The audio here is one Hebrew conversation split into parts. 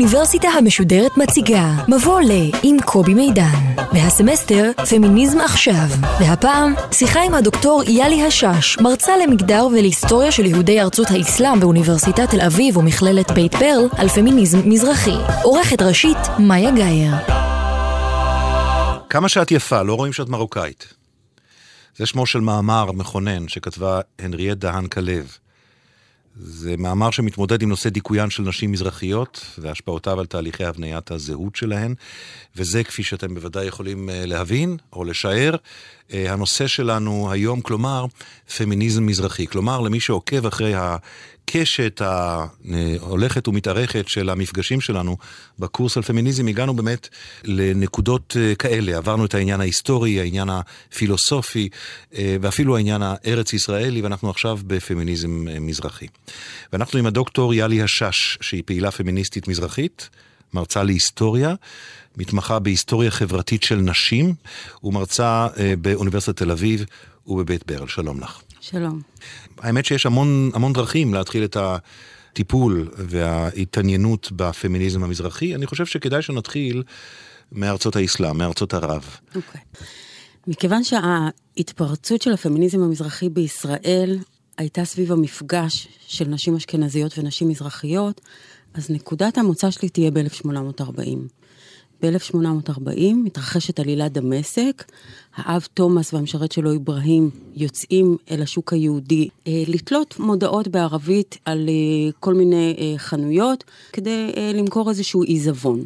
האוניברסיטה המשודרת מציגה מבוא ל עם קובי מידן והסמסטר פמיניזם עכשיו והפעם שיחה עם הדוקטור יאלי השש מרצה למגדר ולהיסטוריה של יהודי ארצות האסלאם באוניברסיטת תל אביב ומכללת בית ברל על פמיניזם מזרחי עורכת ראשית מאיה גאייר כמה שאת יפה, לא רואים שאת מרוקאית. זה שמו של מאמר מכונן שכתבה הנריאט דהן כלב. זה מאמר שמתמודד עם נושא דיכוין של נשים מזרחיות והשפעותיו על תהליכי הבניית הזהות שלהן, וזה כפי שאתם בוודאי יכולים אה, להבין או לשער, הנושא שלנו היום, כלומר, פמיניזם מזרחי. כלומר, למי שעוקב אחרי הקשת ההולכת ומתארכת של המפגשים שלנו בקורס על פמיניזם, הגענו באמת לנקודות אה, כאלה. עברנו את העניין ההיסטורי, העניין הפילוסופי, ואפילו העניין הארץ-ישראלי, ואנחנו עכשיו בפמיניזם מזרחי. ואנחנו עם הדוקטור יאלי השש, שהיא פעילה פמיניסטית מזרחית, מרצה להיסטוריה, מתמחה בהיסטוריה חברתית של נשים, ומרצה אה, באוניברסיטת תל אביב ובבית ברל. שלום לך. שלום. האמת שיש המון, המון דרכים להתחיל את הטיפול וההתעניינות בפמיניזם המזרחי. אני חושב שכדאי שנתחיל מארצות האסלאם, מארצות ערב. אוקיי. Okay. מכיוון שההתפרצות של הפמיניזם המזרחי בישראל הייתה סביב המפגש של נשים אשכנזיות ונשים מזרחיות, אז נקודת המוצא שלי תהיה ב-1840. ב-1840 מתרחשת עלילת דמשק, האב תומאס והמשרת שלו אברהים יוצאים אל השוק היהודי אה, לתלות מודעות בערבית על אה, כל מיני אה, חנויות כדי למכור איזשהו עיזבון.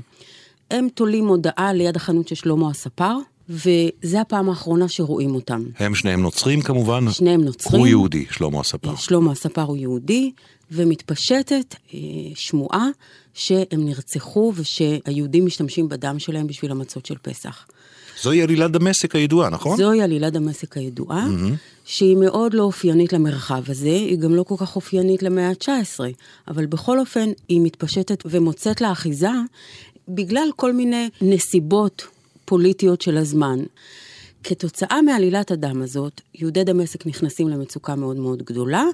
הם תולים מודעה ליד החנות של שלמה הספר, וזה הפעם האחרונה שרואים אותם. הם שניהם נוצרים כמובן? שניהם נוצרים. הוא יהודי, שלמה הספר. שלמה הספר הוא יהודי, ומתפשטת אה, שמועה שהם נרצחו ושהיהודים משתמשים בדם שלהם בשביל המצות של פסח. זוהי עלילת דמשק הידועה, נכון? זוהי עלילת דמשק הידועה, mm-hmm. שהיא מאוד לא אופיינית למרחב הזה, היא גם לא כל כך אופיינית למאה ה-19, אבל בכל אופן היא מתפשטת ומוצאת לה אחיזה בגלל כל מיני נסיבות פוליטיות של הזמן. כתוצאה מעלילת הדם הזאת, יהודי דמשק נכנסים למצוקה מאוד מאוד גדולה,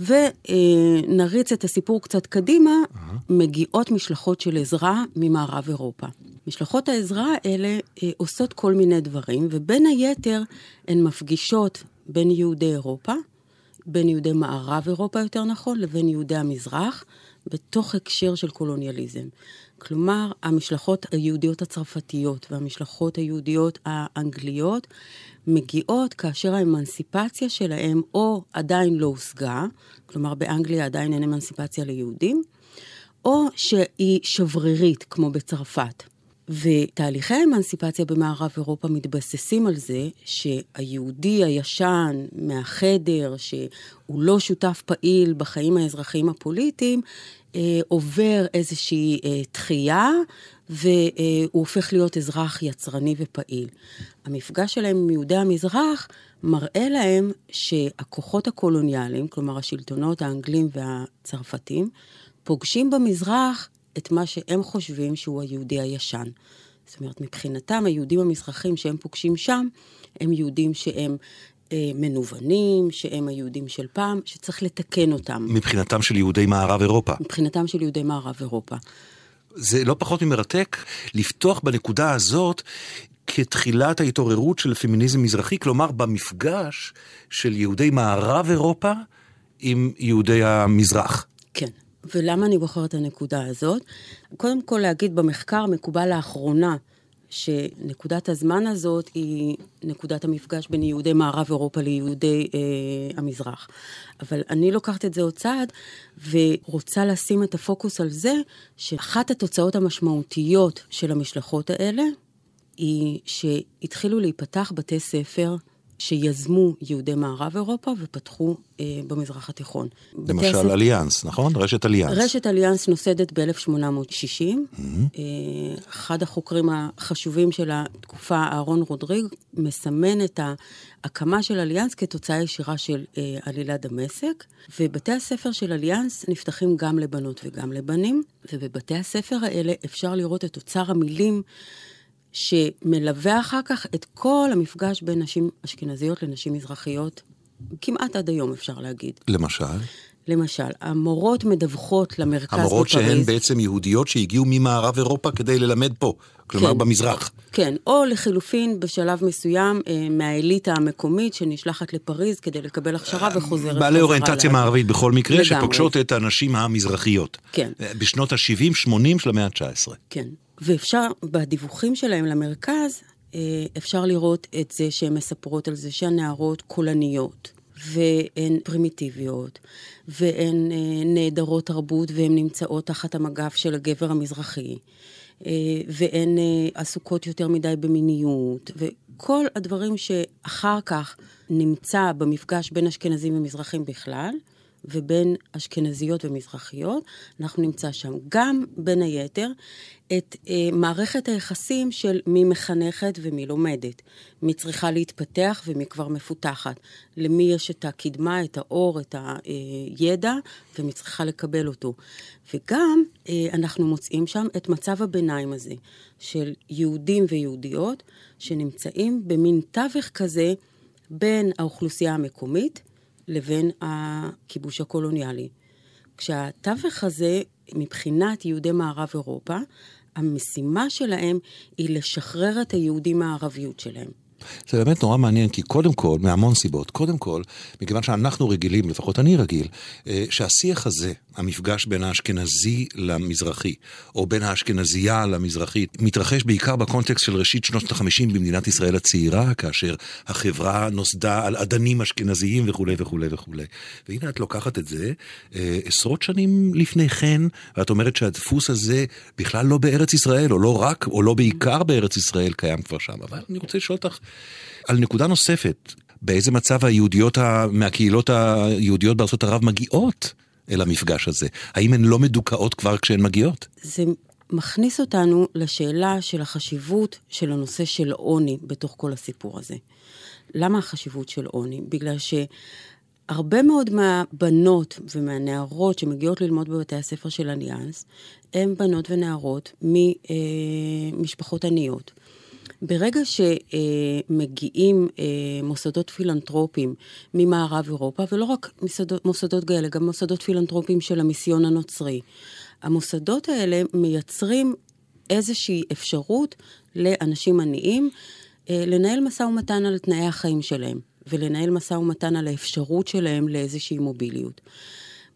ונריץ את הסיפור קצת קדימה, uh-huh. מגיעות משלחות של עזרה ממערב אירופה. משלחות העזרה האלה אה, עושות כל מיני דברים, ובין היתר הן מפגישות בין יהודי אירופה, בין יהודי מערב אירופה יותר נכון, לבין יהודי המזרח, בתוך הקשר של קולוניאליזם. כלומר, המשלחות היהודיות הצרפתיות והמשלחות היהודיות האנגליות מגיעות כאשר האמנסיפציה שלהם או עדיין לא הושגה, כלומר באנגליה עדיין אין אמנסיפציה ליהודים, או שהיא שברירית, כמו בצרפת. ותהליכי האמנסיפציה במערב אירופה מתבססים על זה שהיהודי הישן מהחדר, שהוא לא שותף פעיל בחיים האזרחיים הפוליטיים, עובר איזושהי אה, דחייה, והוא הופך להיות אזרח יצרני ופעיל. המפגש שלהם עם יהודי המזרח מראה להם שהכוחות הקולוניאליים, כלומר השלטונות האנגלים והצרפתים, פוגשים במזרח את מה שהם חושבים שהוא היהודי הישן. זאת אומרת, מבחינתם, היהודים המזרחים שהם פוגשים שם, הם יהודים שהם אה, מנוונים, שהם היהודים של פעם, שצריך לתקן אותם. מבחינתם של יהודי מערב אירופה. מבחינתם של יהודי מערב אירופה. זה לא פחות ממרתק לפתוח בנקודה הזאת כתחילת ההתעוררות של פמיניזם מזרחי, כלומר במפגש של יהודי מערב אירופה עם יהודי המזרח. כן. ולמה אני בוחרת את הנקודה הזאת? קודם כל להגיד במחקר מקובל לאחרונה שנקודת הזמן הזאת היא נקודת המפגש בין יהודי מערב אירופה ליהודי אה, המזרח. אבל אני לוקחת את זה עוד צעד ורוצה לשים את הפוקוס על זה שאחת התוצאות המשמעותיות של המשלחות האלה היא שהתחילו להיפתח בתי ספר שיזמו יהודי מערב אירופה ופתחו אה, במזרח התיכון. למשל. אליאנס, נכון? רשת אליאנס. רשת אליאנס נוסדת ב-1860. Mm-hmm. אה, אחד החוקרים החשובים של התקופה, אהרון רודריג, מסמן את ההקמה של אליאנס כתוצאה ישירה של אה, עלילת דמשק, ובתי הספר של אליאנס נפתחים גם לבנות וגם לבנים, ובבתי הספר האלה אפשר לראות את אוצר המילים שמלווה אחר כך את כל המפגש בין נשים אשכנזיות לנשים מזרחיות, כמעט עד היום אפשר להגיד. למשל? למשל, המורות מדווחות למרכז המורות בפריז. המורות שהן בעצם יהודיות שהגיעו ממערב אירופה כדי ללמד פה, כלומר כן, במזרח. כן, או לחילופין בשלב מסוים אה, מהאליטה המקומית שנשלחת לפריז כדי לקבל הכשרה וחוזרת. בעלי אוריינטציה מערבית בכל מקרה, לגמרי. שפוגשות את הנשים המזרחיות. כן. אה, בשנות ה-70-80 של המאה ה-19. כן. ואפשר, בדיווחים שלהם למרכז, אה, אפשר לראות את זה שהן מספרות על זה שהנערות קולניות, והן פרימיטיביות, והן אה, נעדרות תרבות, והן נמצאות תחת המגף של הגבר המזרחי, אה, והן עסוקות יותר מדי במיניות, וכל הדברים שאחר כך נמצא במפגש בין אשכנזים ומזרחים בכלל, ובין אשכנזיות ומזרחיות, אנחנו נמצא שם. גם, בין היתר, את אה, מערכת היחסים של מי מחנכת ומי לומדת, מי צריכה להתפתח ומי כבר מפותחת, למי יש את הקדמה, את האור, את הידע, ומי צריכה לקבל אותו. וגם אה, אנחנו מוצאים שם את מצב הביניים הזה, של יהודים ויהודיות, שנמצאים במין תווך כזה בין האוכלוסייה המקומית, לבין הכיבוש הקולוניאלי. כשהתווך הזה, מבחינת יהודי מערב אירופה, המשימה שלהם היא לשחרר את היהודים מהערביות שלהם. זה באמת נורא מעניין, כי קודם כל, מהמון סיבות, קודם כל, מכיוון שאנחנו רגילים, לפחות אני רגיל, אה, שהשיח הזה, המפגש בין האשכנזי למזרחי, או בין האשכנזייה למזרחית, מתרחש בעיקר בקונטקסט של ראשית שנות ה-50 במדינת ישראל הצעירה, כאשר החברה נוסדה על אדנים אשכנזיים וכולי וכולי וכולי. והנה את לוקחת את זה אה, עשרות שנים לפני כן, ואת אומרת שהדפוס הזה בכלל לא בארץ ישראל, או לא רק, או לא בעיקר בארץ ישראל קיים כבר שם. אבל אני רוצה לשאול אותך על נקודה נוספת, באיזה מצב היהודיות מהקהילות היהודיות בארצות ערב מגיעות אל המפגש הזה? האם הן לא מדוכאות כבר כשהן מגיעות? זה מכניס אותנו לשאלה של החשיבות של הנושא של עוני בתוך כל הסיפור הזה. למה החשיבות של עוני? בגלל שהרבה מאוד מהבנות ומהנערות שמגיעות ללמוד בבתי הספר של אליאנס, הן בנות ונערות ממשפחות עניות. ברגע שמגיעים אה, מוסדות פילנטרופיים ממערב אירופה, ולא רק מוסדות, מוסדות כאלה, גם מוסדות פילנטרופיים של המיסיון הנוצרי, המוסדות האלה מייצרים איזושהי אפשרות לאנשים עניים אה, לנהל משא ומתן על תנאי החיים שלהם, ולנהל משא ומתן על האפשרות שלהם לאיזושהי מוביליות.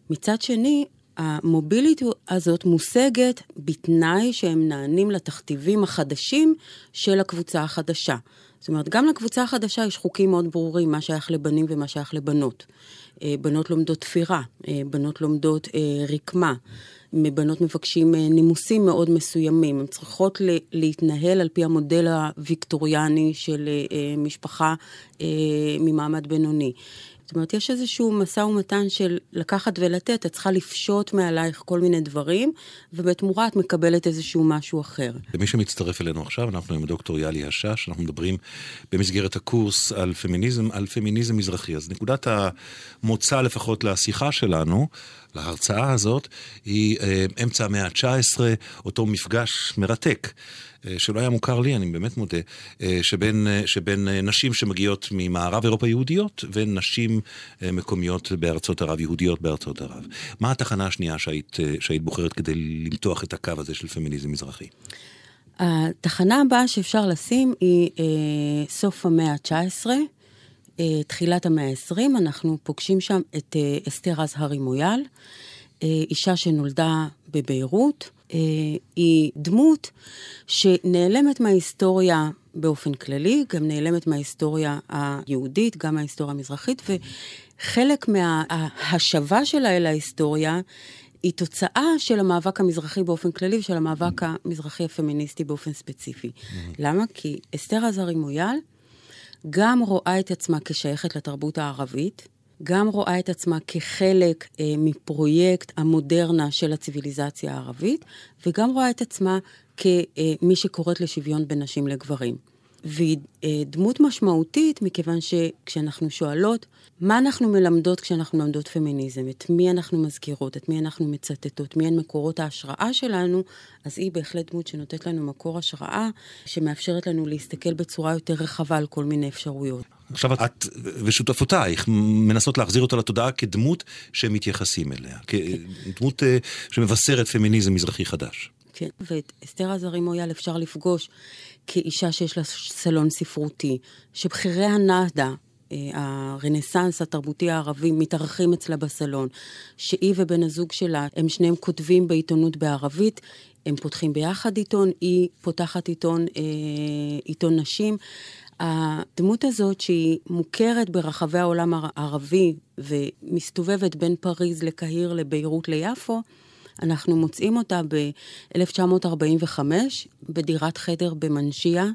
מצד שני, המוביליות הזאת מושגת בתנאי שהם נענים לתכתיבים החדשים של הקבוצה החדשה. זאת אומרת, גם לקבוצה החדשה יש חוקים מאוד ברורים, מה שייך לבנים ומה שייך לבנות. אה, בנות לומדות תפירה, אה, בנות לומדות אה, רקמה, בנות מבקשים נימוסים מאוד מסוימים. הן צריכות להתנהל על פי המודל הוויקטוריאני של משפחה ממעמד בינוני. זאת אומרת, יש איזשהו משא ומתן של לקחת ולתת, את צריכה לפשוט מעלייך כל מיני דברים, ובתמורה את מקבלת איזשהו משהו אחר. למי שמצטרף אלינו עכשיו, אנחנו עם דוקטור יאלי השש, אנחנו מדברים במסגרת הקורס על פמיניזם, על פמיניזם מזרחי. אז נקודת המוצא לפחות לשיחה שלנו, להרצאה הזאת, היא אה, אמצע המאה ה-19, אותו מפגש מרתק. אה, שלא היה מוכר לי, אני באמת מודה, אה, שבין, שבין נשים שמגיעות ממערב אירופה יהודיות ונשים מקומיות בארצות ערב, יהודיות בארצות ערב. מה התחנה השנייה שהיית, שהיית בוחרת כדי למתוח את הקו הזה של פמיניזם מזרחי? התחנה הבאה שאפשר לשים היא אה, סוף המאה ה-19, אה, תחילת המאה ה-20, אנחנו פוגשים שם את אה, אסתר אזהרי מויאל, אה, אישה שנולדה בביירות, אה, היא דמות שנעלמת מההיסטוריה באופן כללי, גם נעלמת מההיסטוריה היהודית, גם מההיסטוריה המזרחית, וחלק מההשבה שלה אל ההיסטוריה היא תוצאה של המאבק המזרחי באופן כללי ושל המאבק המזרחי הפמיניסטי באופן ספציפי. Mm-hmm. למה? כי אסתר עזרי מויאל גם רואה את עצמה כשייכת לתרבות הערבית, גם רואה את עצמה כחלק אה, מפרויקט המודרנה של הציוויליזציה הערבית, וגם רואה את עצמה כמי שקוראת לשוויון בין נשים לגברים. והיא אה, דמות משמעותית, מכיוון שכשאנחנו שואלות, מה אנחנו מלמדות כשאנחנו מלמדות פמיניזם? את מי אנחנו מזכירות? את מי אנחנו מצטטות? מי הן מקורות ההשראה שלנו? אז היא בהחלט דמות שנותנת לנו מקור השראה, שמאפשרת לנו להסתכל בצורה יותר רחבה על כל מיני אפשרויות. עכשיו את ושותפותייך מנסות להחזיר אותה לתודעה כדמות שהם מתייחסים אליה, כדמות אה, שמבשרת פמיניזם מזרחי חדש. כן, ואת אסתר עזרי מויאל אפשר לפגוש כאישה שיש לה סלון ספרותי, שבכירי הנאדה, הרנסאנס התרבותי הערבי מתארחים אצלה בסלון, שהיא ובן הזוג שלה, הם שניהם כותבים בעיתונות בערבית, הם פותחים ביחד עיתון, היא פותחת עיתון, אה, עיתון נשים. הדמות הזאת שהיא מוכרת ברחבי העולם הערבי ומסתובבת בין פריז לקהיר, לביירות, ליפו, אנחנו מוצאים אותה ב-1945 בדירת חדר במנשיה,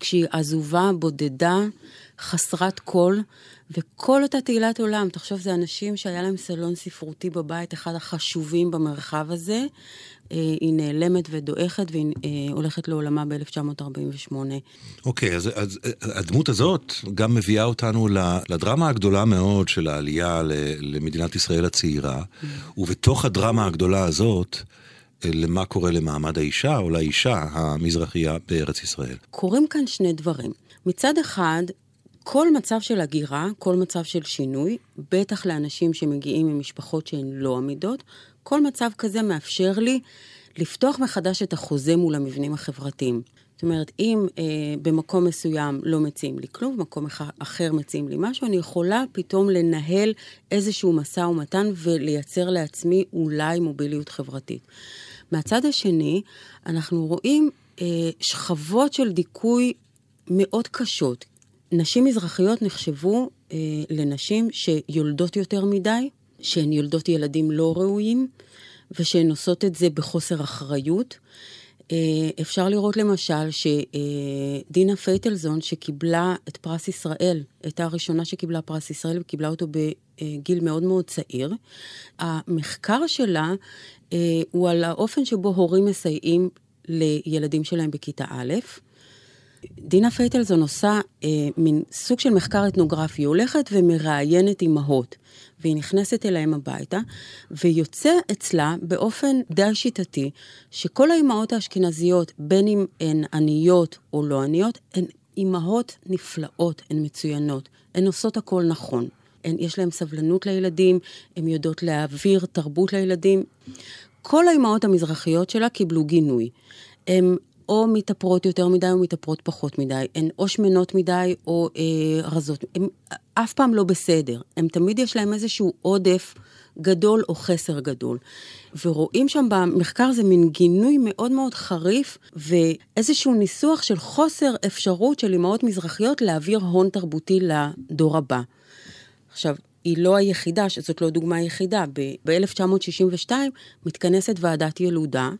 כשהיא עזובה, בודדה, חסרת קול, וכל אותה תהילת עולם, תחשוב, זה אנשים שהיה להם סלון ספרותי בבית, אחד החשובים במרחב הזה. אה, היא נעלמת ודועכת והיא אה, הולכת לעולמה ב-1948. אוקיי, okay, אז, אז הדמות הזאת גם מביאה אותנו לדרמה הגדולה מאוד של העלייה למדינת ישראל הצעירה, mm. ובתוך הדרמה הגדולה הזאת, למה קורה למעמד האישה או לאישה המזרחייה בארץ ישראל. קורים כאן שני דברים. מצד אחד, כל מצב של הגירה, כל מצב של שינוי, בטח לאנשים שמגיעים ממשפחות שהן לא עמידות, כל מצב כזה מאפשר לי לפתוח מחדש את החוזה מול המבנים החברתיים. זאת אומרת, אם אה, במקום מסוים לא מציעים לי כלום, במקום אחר מציעים לי משהו, אני יכולה פתאום לנהל איזשהו משא ומתן ולייצר לעצמי אולי מוביליות חברתית. מהצד השני, אנחנו רואים אה, שכבות של דיכוי מאוד קשות. נשים מזרחיות נחשבו אה, לנשים שיולדות יותר מדי, שהן יולדות ילדים לא ראויים, ושהן עושות את זה בחוסר אחריות. אה, אפשר לראות למשל שדינה פייטלזון, שקיבלה את פרס ישראל, הייתה הראשונה שקיבלה פרס ישראל וקיבלה אותו בגיל מאוד מאוד צעיר, המחקר שלה אה, הוא על האופן שבו הורים מסייעים לילדים שלהם בכיתה א'. דינה פייטלזון עושה אה, מין סוג של מחקר אתנוגרפי, היא הולכת ומראיינת אימהות, והיא נכנסת אליהם הביתה, ויוצא אצלה באופן די שיטתי, שכל האימהות האשכנזיות, בין אם הן עניות או לא עניות, הן אימהות נפלאות, הן מצוינות, הן עושות הכל נכון. הן, יש להן סבלנות לילדים, הן יודעות להעביר תרבות לילדים. כל האימהות המזרחיות שלה קיבלו גינוי. הן או מתאפרות יותר מדי או מתאפרות פחות מדי, הן או שמנות מדי או אה, רזות, הן אף פעם לא בסדר, הן תמיד יש להן איזשהו עודף גדול או חסר גדול. ורואים שם במחקר הזה מין גינוי מאוד מאוד חריף ואיזשהו ניסוח של חוסר אפשרות של אימהות מזרחיות להעביר הון תרבותי לדור הבא. עכשיו, היא לא היחידה, זאת לא דוגמה היחידה. ב-1962 מתכנסת ועדת ילודה.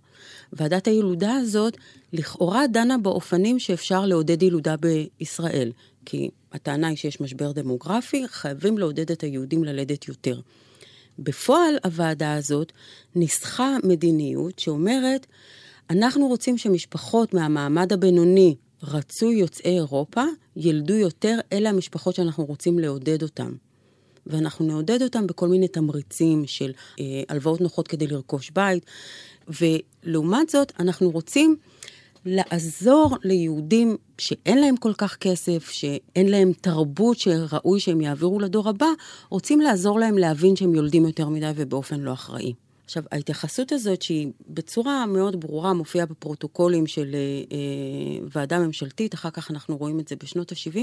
ועדת הילודה הזאת לכאורה דנה באופנים שאפשר לעודד ילודה בישראל. כי הטענה היא שיש משבר דמוגרפי, חייבים לעודד את היהודים ללדת יותר. בפועל הוועדה הזאת ניסחה מדיניות שאומרת, אנחנו רוצים שמשפחות מהמעמד הבינוני, רצוי יוצאי אירופה, ילדו יותר, אלה המשפחות שאנחנו רוצים לעודד אותן. ואנחנו נעודד אותם בכל מיני תמריצים של אה, הלוואות נוחות כדי לרכוש בית. ולעומת זאת, אנחנו רוצים לעזור ליהודים שאין להם כל כך כסף, שאין להם תרבות שראוי שהם יעבירו לדור הבא, רוצים לעזור להם להבין שהם יולדים יותר מדי ובאופן לא אחראי. עכשיו, ההתייחסות הזאת, שהיא בצורה מאוד ברורה מופיעה בפרוטוקולים של אה, אה ועדה ממשלתית, אחר כך אנחנו רואים את זה בשנות ה-70,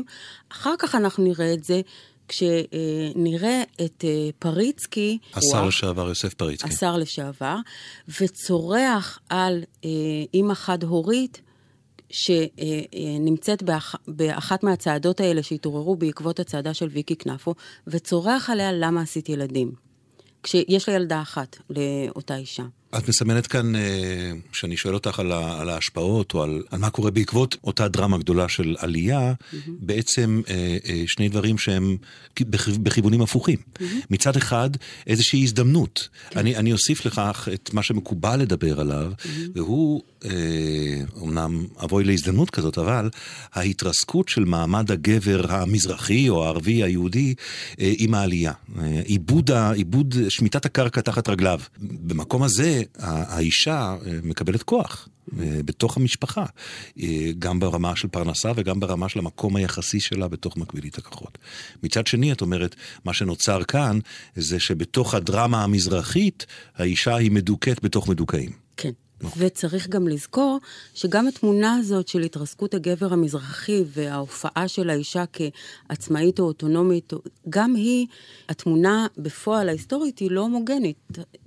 אחר כך אנחנו נראה את זה כשנראה את אה, פריצקי, השר לשעבר יוסף פריצקי, השר לשעבר, וצורח על אה, אימא חד-הורית, שנמצאת באח, באחת מהצעדות האלה שהתעוררו בעקבות הצעדה של ויקי כנפו, וצורח עליה למה עשית ילדים. כשיש לה ילדה אחת לאותה אישה. את מסמנת כאן, כשאני שואל אותך על, על ההשפעות או על, על מה קורה בעקבות אותה דרמה גדולה של עלייה, mm-hmm. בעצם שני דברים שהם בכיוונים הפוכים. Mm-hmm. מצד אחד, איזושהי הזדמנות. כן. אני, אני אוסיף לכך את מה שמקובל לדבר עליו, mm-hmm. והוא, אומנם אבוי להזדמנות כזאת, אבל ההתרסקות של מעמד הגבר המזרחי או הערבי היהודי עם העלייה. עיבוד, עיבוד שמיטת הקרקע תחת רגליו. במקום הזה, האישה אה, מקבלת כוח. אה, בתוך המשפחה, אה, גם ברמה של פרנסה וגם ברמה של המקום היחסי שלה בתוך מקבילית הכוחות. מצד שני, את אומרת, מה שנוצר כאן זה שבתוך הדרמה המזרחית, האישה היא מדוכאת בתוך מדוכאים. כן. וצריך גם לזכור שגם התמונה הזאת של התרסקות הגבר המזרחי וההופעה של האישה כעצמאית או אוטונומית, גם היא, התמונה בפועל ההיסטורית היא לא הומוגנית.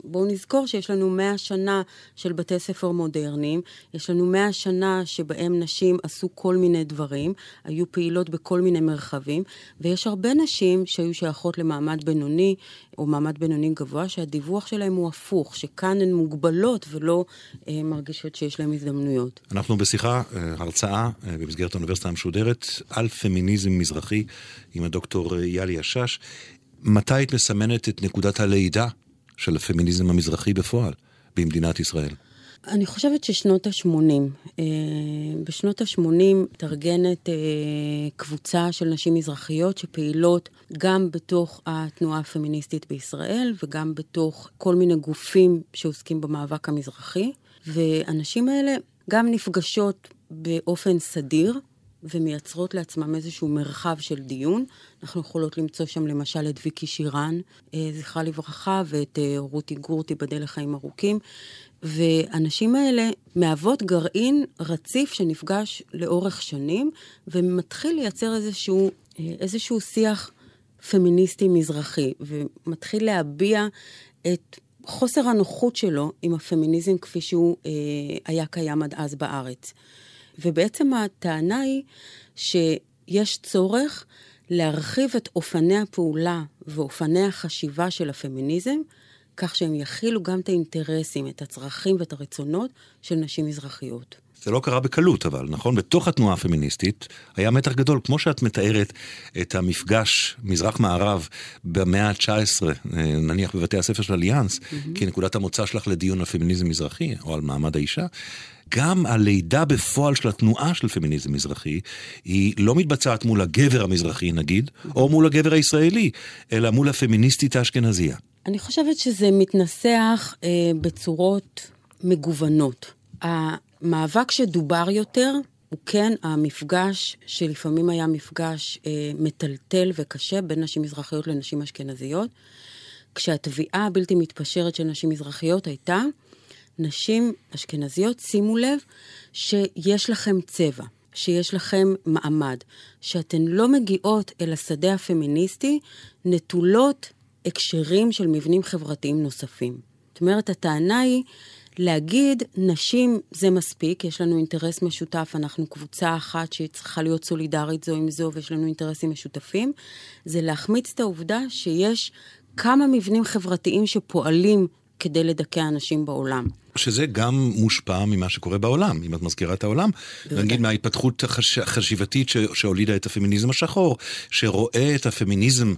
בואו נזכור שיש לנו מאה שנה של בתי ספר מודרניים, יש לנו מאה שנה שבהם נשים עשו כל מיני דברים, היו פעילות בכל מיני מרחבים, ויש הרבה נשים שהיו שייכות למעמד בינוני או מעמד בינוני גבוה, שהדיווח שלהם הוא הפוך, שכאן הן מוגבלות ולא אה, מרגישות שיש להן הזדמנויות. אנחנו בשיחה, אה, הרצאה אה, במסגרת האוניברסיטה המשודרת על פמיניזם מזרחי עם הדוקטור יאלי השש. מתי היית מסמנת את נקודת הלידה של הפמיניזם המזרחי בפועל במדינת ישראל? אני חושבת ששנות ה-80. אה, בשנות ה-80 מתארגנת אה, קבוצה של נשים מזרחיות שפעילות גם בתוך התנועה הפמיניסטית בישראל וגם בתוך כל מיני גופים שעוסקים במאבק המזרחי. והנשים האלה גם נפגשות באופן סדיר ומייצרות לעצמם איזשהו מרחב של דיון. אנחנו יכולות למצוא שם למשל את ויקי שירן, אה, זכרה לברכה, ואת רותי גורטי בדל לחיים ארוכים. והנשים האלה מהוות גרעין רציף שנפגש לאורך שנים, ומתחיל לייצר איזשהו, איזשהו שיח פמיניסטי מזרחי, ומתחיל להביע את חוסר הנוחות שלו עם הפמיניזם כפי שהוא אה, היה קיים עד אז בארץ. ובעצם הטענה היא שיש צורך להרחיב את אופני הפעולה ואופני החשיבה של הפמיניזם כך שהם יכילו גם את האינטרסים, את הצרכים ואת הרצונות של נשים מזרחיות. זה לא קרה בקלות, אבל, נכון? בתוך התנועה הפמיניסטית היה מתח גדול. כמו שאת מתארת את המפגש מזרח-מערב במאה ה-19, אה, נניח בבתי הספר של אליאנס, mm-hmm. כנקודת המוצא שלך לדיון על פמיניזם מזרחי, או על מעמד האישה, גם הלידה בפועל של התנועה של פמיניזם מזרחי, היא לא מתבצעת מול הגבר המזרחי נגיד, mm-hmm. או מול הגבר הישראלי, אלא מול הפמיניסטית האשכנזייה. אני חושבת שזה מתנסח אה, בצורות מגוונות. המאבק שדובר יותר הוא כן המפגש, שלפעמים היה מפגש אה, מטלטל וקשה בין נשים מזרחיות לנשים אשכנזיות, כשהתביעה הבלתי מתפשרת של נשים מזרחיות הייתה, נשים אשכנזיות, שימו לב שיש לכם צבע, שיש לכם מעמד, שאתן לא מגיעות אל השדה הפמיניסטי נטולות הקשרים של מבנים חברתיים נוספים. זאת אומרת, הטענה היא להגיד, נשים זה מספיק, יש לנו אינטרס משותף, אנחנו קבוצה אחת שצריכה להיות סולידרית זו עם זו ויש לנו אינטרסים משותפים, זה להחמיץ את העובדה שיש כמה מבנים חברתיים שפועלים כדי לדכא אנשים בעולם. שזה גם מושפע ממה שקורה בעולם, אם את מזכירה את העולם. נגיד מההתפתחות החשיבתית שהולידה את הפמיניזם השחור, שרואה את הפמיניזם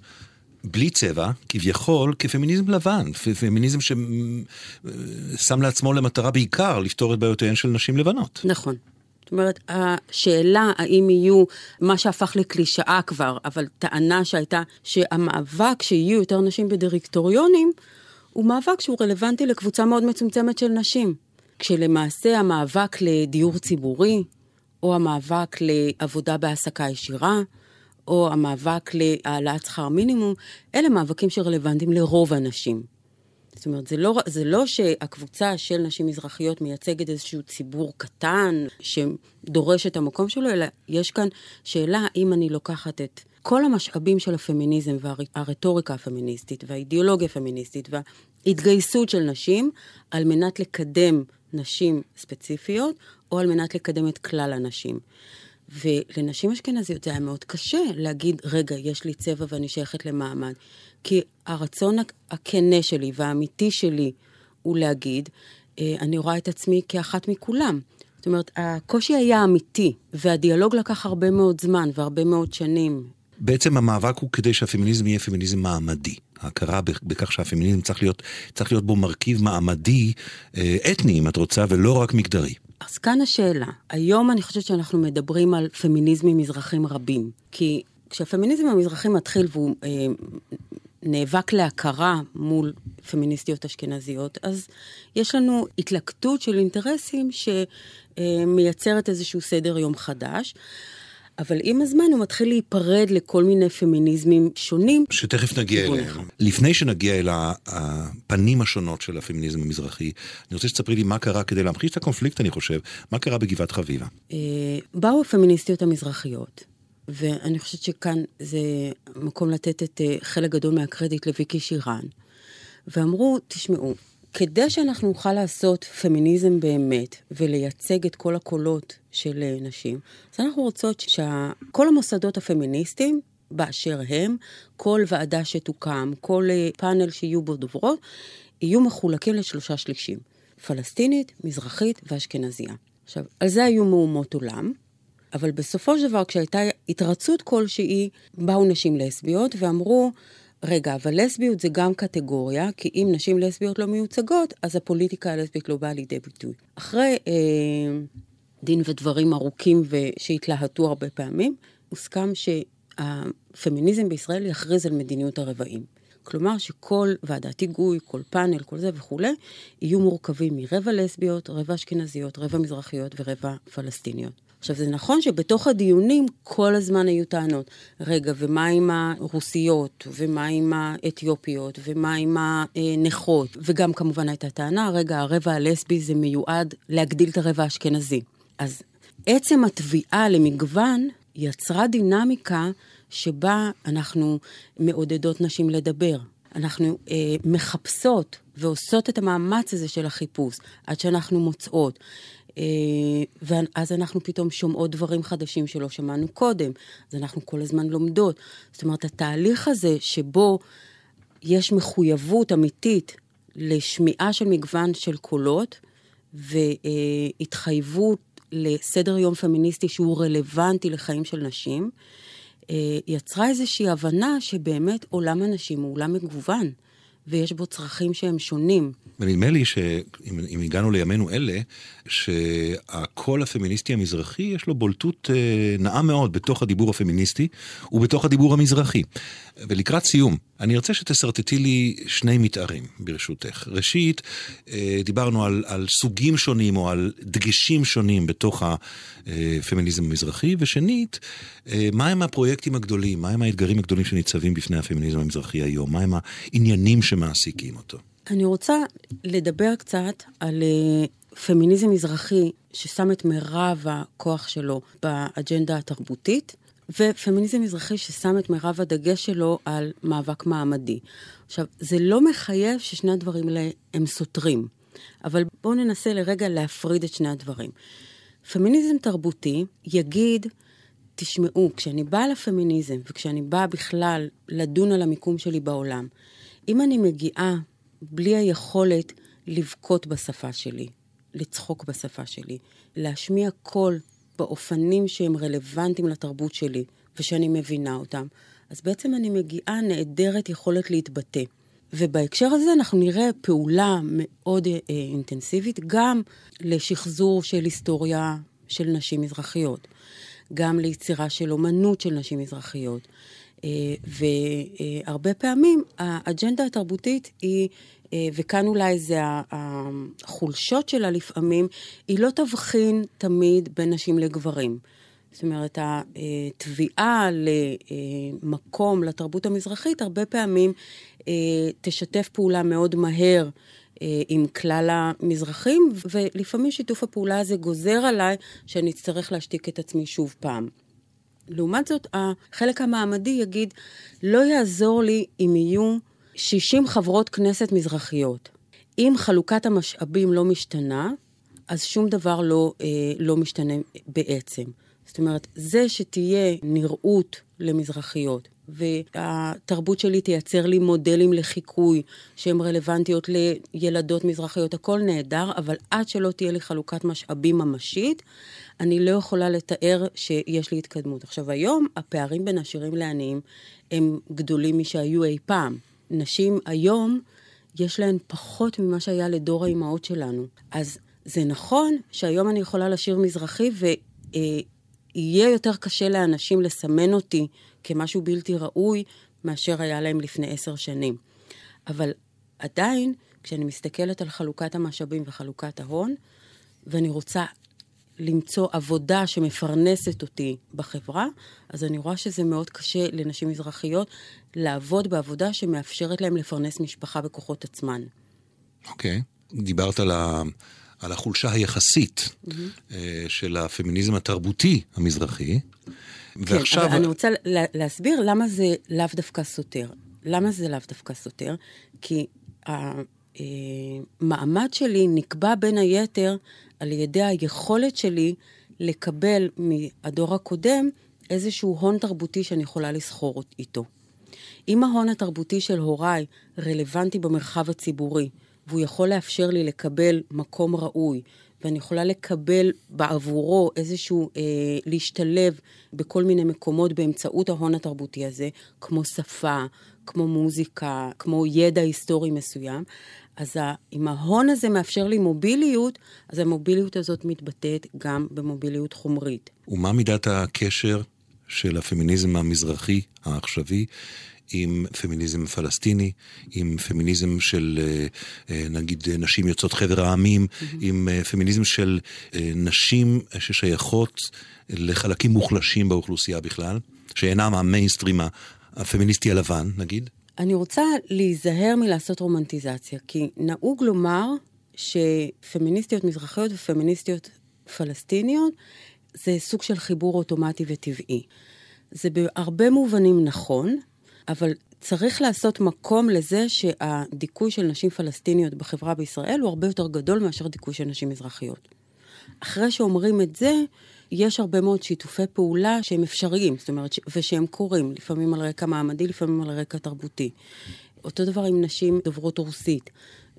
בלי צבע, כביכול, כפמיניזם לבן, פמיניזם ששם לעצמו למטרה בעיקר לפתור את בעיותיהן של נשים לבנות. נכון. זאת אומרת, השאלה האם יהיו, מה שהפך לקלישאה כבר, אבל טענה שהייתה שהמאבק שיהיו יותר נשים בדירקטוריונים, הוא מאבק שהוא רלוונטי לקבוצה מאוד מצומצמת של נשים. כשלמעשה המאבק לדיור ציבורי, או המאבק לעבודה בהעסקה ישירה, או המאבק להעלאת שכר מינימום, אלה מאבקים שרלוונטיים לרוב הנשים. זאת אומרת, זה לא, זה לא שהקבוצה של נשים מזרחיות מייצגת איזשהו ציבור קטן שדורש את המקום שלו, אלא יש כאן שאלה האם אני לוקחת את כל המשאבים של הפמיניזם והרטוריקה הפמיניסטית והאידיאולוגיה הפמיניסטית וההתגייסות של נשים על מנת לקדם נשים ספציפיות, או על מנת לקדם את כלל הנשים. ולנשים אשכנזיות זה היה מאוד קשה להגיד, רגע, יש לי צבע ואני שייכת למעמד. כי הרצון הכנה שלי והאמיתי שלי הוא להגיד, אה, אני רואה את עצמי כאחת מכולם. זאת אומרת, הקושי היה אמיתי, והדיאלוג לקח הרבה מאוד זמן והרבה מאוד שנים. בעצם המאבק הוא כדי שהפמיניזם יהיה פמיניזם מעמדי. ההכרה בכך שהפמיניזם צריך להיות, צריך להיות בו מרכיב מעמדי, אה, אתני אם את רוצה, ולא רק מגדרי. אז כאן השאלה. היום אני חושבת שאנחנו מדברים על פמיניזמים מזרחים רבים. כי כשהפמיניזם המזרחי מתחיל והוא אה, נאבק להכרה מול פמיניסטיות אשכנזיות, אז יש לנו התלקטות של אינטרסים שמייצרת איזשהו סדר יום חדש. אבל עם הזמן הוא מתחיל להיפרד לכל מיני פמיניזמים שונים. שתכף נגיע אליהם. לפני שנגיע אל הפנים השונות של הפמיניזם המזרחי, אני רוצה שתספרי לי מה קרה כדי להמחיש את הקונפליקט, אני חושב, מה קרה בגבעת חביבה. אה, באו הפמיניסטיות המזרחיות, ואני חושבת שכאן זה מקום לתת את אה, חלק גדול מהקרדיט לוויקי שירן, ואמרו, תשמעו, כדי שאנחנו נוכל לעשות פמיניזם באמת ולייצג את כל הקולות של אה, נשים, אז אנחנו רוצות שכל המוסדות הפמיניסטיים באשר הם, כל ועדה שתוקם, כל אה, פאנל שיהיו בו דוברות, יהיו מחולקים לשלושה שלישים, פלסטינית, מזרחית ואשכנזייה. עכשיו, על זה היו מהומות עולם, אבל בסופו של דבר, כשהייתה התרצות כלשהי, באו נשים לסביות ואמרו, רגע, אבל לסביות זה גם קטגוריה, כי אם נשים לסביות לא מיוצגות, אז הפוליטיקה הלסבית לא באה לידי ביטוי. אחרי אה, דין ודברים ארוכים ושהתלהטו הרבה פעמים, הוסכם שהפמיניזם בישראל יכריז על מדיניות הרבעים. כלומר שכל ועדת היגוי, כל פאנל, כל זה וכולי, יהיו מורכבים מרבע לסביות, רבע אשכנזיות, רבע מזרחיות ורבע פלסטיניות. עכשיו, זה נכון שבתוך הדיונים כל הזמן היו טענות. רגע, ומה עם הרוסיות, ומה עם האתיופיות, ומה עם הנכות? וגם כמובן הייתה טענה, רגע, הרבע הלסבי זה מיועד להגדיל את הרבע האשכנזי. אז עצם התביעה למגוון יצרה דינמיקה שבה אנחנו מעודדות נשים לדבר. אנחנו אה, מחפשות ועושות את המאמץ הזה של החיפוש עד שאנחנו מוצאות. אה, ואז אנחנו פתאום שומעות דברים חדשים שלא שמענו קודם, אז אנחנו כל הזמן לומדות. זאת אומרת, התהליך הזה שבו יש מחויבות אמיתית לשמיעה של מגוון של קולות, והתחייבות לסדר יום פמיניסטי שהוא רלוונטי לחיים של נשים, אה, יצרה איזושהי הבנה שבאמת עולם הנשים הוא עולם מגוון. ויש בו צרכים שהם שונים. ונדמה לי שאם הגענו לימינו אלה, שהקול הפמיניסטי המזרחי יש לו בולטות אה, נאה מאוד בתוך הדיבור הפמיניסטי ובתוך הדיבור המזרחי. ולקראת סיום, אני ארצה שתשרטטי לי שני מתארים, ברשותך. ראשית, אה, דיברנו על, על סוגים שונים או על דגשים שונים בתוך הפמיניזם המזרחי, ושנית, אה, מהם הפרויקטים הגדולים, מהם האתגרים הגדולים שניצבים בפני הפמיניזם המזרחי היום, מהם העניינים שמעסיקים אותו. אני רוצה לדבר קצת על אה, פמיניזם מזרחי ששם את מירב הכוח שלו באג'נדה התרבותית. ופמיניזם מזרחי ששם את מירב הדגש שלו על מאבק מעמדי. עכשיו, זה לא מחייב ששני הדברים האלה הם סותרים, אבל בואו ננסה לרגע להפריד את שני הדברים. פמיניזם תרבותי יגיד, תשמעו, כשאני באה לפמיניזם וכשאני באה בכלל לדון על המיקום שלי בעולם, אם אני מגיעה בלי היכולת לבכות בשפה שלי, לצחוק בשפה שלי, להשמיע קול באופנים שהם רלוונטיים לתרבות שלי ושאני מבינה אותם, אז בעצם אני מגיעה נעדרת יכולת להתבטא. ובהקשר הזה אנחנו נראה פעולה מאוד אה, אינטנסיבית גם לשחזור של היסטוריה של נשים מזרחיות, גם ליצירה של אומנות של נשים מזרחיות. אה, והרבה פעמים האג'נדה התרבותית היא אה, וכאן אולי זה החולשות שלה לפעמים, היא לא תבחין תמיד בין נשים לגברים. זאת אומרת, התביעה למקום לתרבות המזרחית הרבה פעמים אה, תשתף פעולה מאוד מהר עם כלל המזרחים, ולפעמים שיתוף הפעולה הזה גוזר עליי שאני אצטרך להשתיק את עצמי שוב פעם. לעומת זאת, החלק המעמדי יגיד, לא יעזור לי אם יהיו 60 חברות כנסת מזרחיות. אם חלוקת המשאבים לא משתנה, אז שום דבר לא, אה, לא משתנה בעצם. זאת אומרת, זה שתהיה נראות למזרחיות והתרבות שלי תייצר לי מודלים לחיקוי שהן רלוונטיות לילדות מזרחיות, הכל נהדר, אבל עד שלא תהיה לי חלוקת משאבים ממשית, אני לא יכולה לתאר שיש לי התקדמות. עכשיו, היום הפערים בין עשירים לעניים הם גדולים משהיו אי פעם. נשים היום, יש להן פחות ממה שהיה לדור האימהות שלנו. אז זה נכון שהיום אני יכולה לשיר מזרחי ויהיה יותר קשה לאנשים לסמן אותי כמשהו בלתי ראוי מאשר היה להם לפני עשר שנים. אבל עדיין, כשאני מסתכלת על חלוקת המשאבים וחלוקת ההון, ואני רוצה למצוא עבודה שמפרנסת אותי בחברה, אז אני רואה שזה מאוד קשה לנשים מזרחיות לעבוד בעבודה שמאפשרת להן לפרנס משפחה בכוחות עצמן. אוקיי. Okay. דיברת על, ה, על החולשה היחסית mm-hmm. של הפמיניזם התרבותי המזרחי. כן, ועכשיו... אבל אני רוצה להסביר למה זה לאו דווקא סותר. למה זה לאו דווקא סותר? כי המעמד שלי נקבע בין היתר על ידי היכולת שלי לקבל מהדור הקודם איזשהו הון תרבותי שאני יכולה לסחור איתו. אם ההון התרבותי של הוריי רלוונטי במרחב הציבורי, והוא יכול לאפשר לי לקבל מקום ראוי, ואני יכולה לקבל בעבורו איזשהו, אה, להשתלב בכל מיני מקומות באמצעות ההון התרבותי הזה, כמו שפה, כמו מוזיקה, כמו ידע היסטורי מסוים, אז אם ההון הזה מאפשר לי מוביליות, אז המוביליות הזאת מתבטאת גם במוביליות חומרית. ומה מידת הקשר של הפמיניזם המזרחי העכשווי עם פמיניזם פלסטיני, עם פמיניזם של אה, אה, נגיד נשים יוצאות חבר העמים, mm-hmm. עם אה, פמיניזם של נשים ששייכות לחלקים מוחלשים באוכלוסייה בכלל, שאינם המיינסטרים הפמיניסטי הלבן, נגיד? אני רוצה להיזהר מלעשות רומנטיזציה, כי נהוג לומר שפמיניסטיות מזרחיות ופמיניסטיות פלסטיניות זה סוג של חיבור אוטומטי וטבעי. זה בהרבה מובנים נכון, אבל צריך לעשות מקום לזה שהדיכוי של נשים פלסטיניות בחברה בישראל הוא הרבה יותר גדול מאשר דיכוי של נשים מזרחיות. אחרי שאומרים את זה, יש הרבה מאוד שיתופי פעולה שהם אפשריים, זאת אומרת, ושהם קורים, לפעמים על רקע מעמדי, לפעמים על רקע תרבותי. אותו דבר עם נשים דוברות רוסית.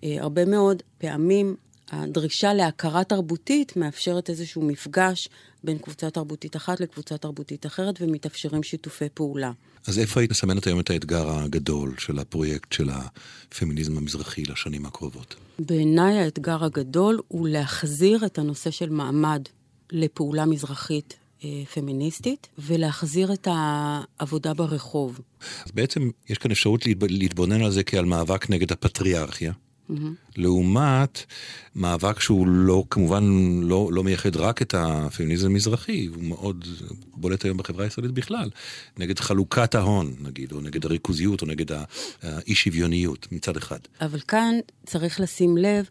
אה, הרבה מאוד פעמים הדרישה להכרה תרבותית מאפשרת איזשהו מפגש בין קבוצה תרבותית אחת לקבוצה תרבותית אחרת, ומתאפשרים שיתופי פעולה. אז איפה היית מסמנת היום את האתגר הגדול של הפרויקט של הפמיניזם המזרחי לשנים הקרובות? בעיניי האתגר הגדול הוא להחזיר את הנושא של מעמד לפעולה מזרחית אה, פמיניסטית, ולהחזיר את העבודה ברחוב. אז בעצם יש כאן אפשרות להתבונן על זה כעל מאבק נגד הפטריארכיה. Mm-hmm. לעומת מאבק שהוא לא, כמובן לא, לא מייחד רק את הפמיניזם המזרחי, הוא מאוד בולט היום בחברה הישראלית בכלל, נגד חלוקת ההון, נגיד, או נגד הריכוזיות, או נגד האי שוויוניות מצד אחד. אבל כאן צריך לשים לב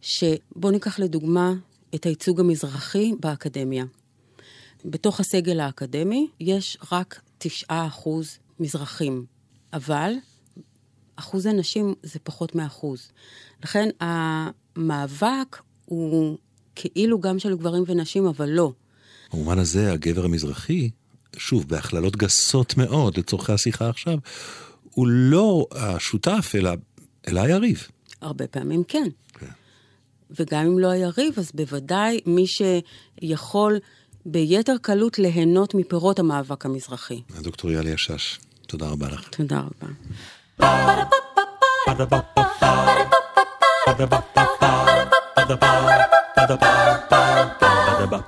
שבואו ניקח לדוגמה את הייצוג המזרחי באקדמיה. בתוך הסגל האקדמי יש רק 9% מזרחים, אבל אחוז הנשים זה פחות מאחוז. לכן המאבק הוא כאילו גם של גברים ונשים, אבל לא. במובן הזה, הגבר המזרחי, שוב, בהכללות גסות מאוד לצורכי השיחה עכשיו, הוא לא השותף, אלא, אלא היריב. הרבה פעמים כן. כן. וגם אם לא היריב, אז בוודאי מי שיכול ביתר קלות ליהנות מפירות המאבק המזרחי. דוקטור יאלי השש, תודה רבה לך. תודה רבה. Ba-da-ba-ba-ba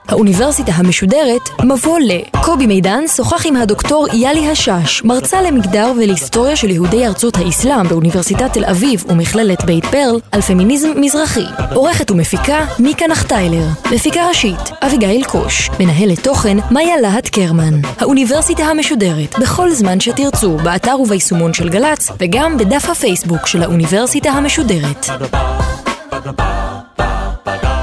האוניברסיטה המשודרת, מבוא ל. קובי מידן שוחח עם הדוקטור יאלי השש, מרצה למגדר ולהיסטוריה של יהודי ארצות האסלאם באוניברסיטת תל אביב ומכללת בית ברל, על פמיניזם מזרחי. עורכת ומפיקה, מיקה נחטיילר. מפיקה ראשית, אביגיל קוש. מנהלת תוכן, מאיה להט קרמן. האוניברסיטה המשודרת, בכל זמן שתרצו, באתר וביישומון של גל"צ, וגם בדף הפייסבוק של האוניברסיטה המשודרת. Ba-da-ba, ba-da-ba.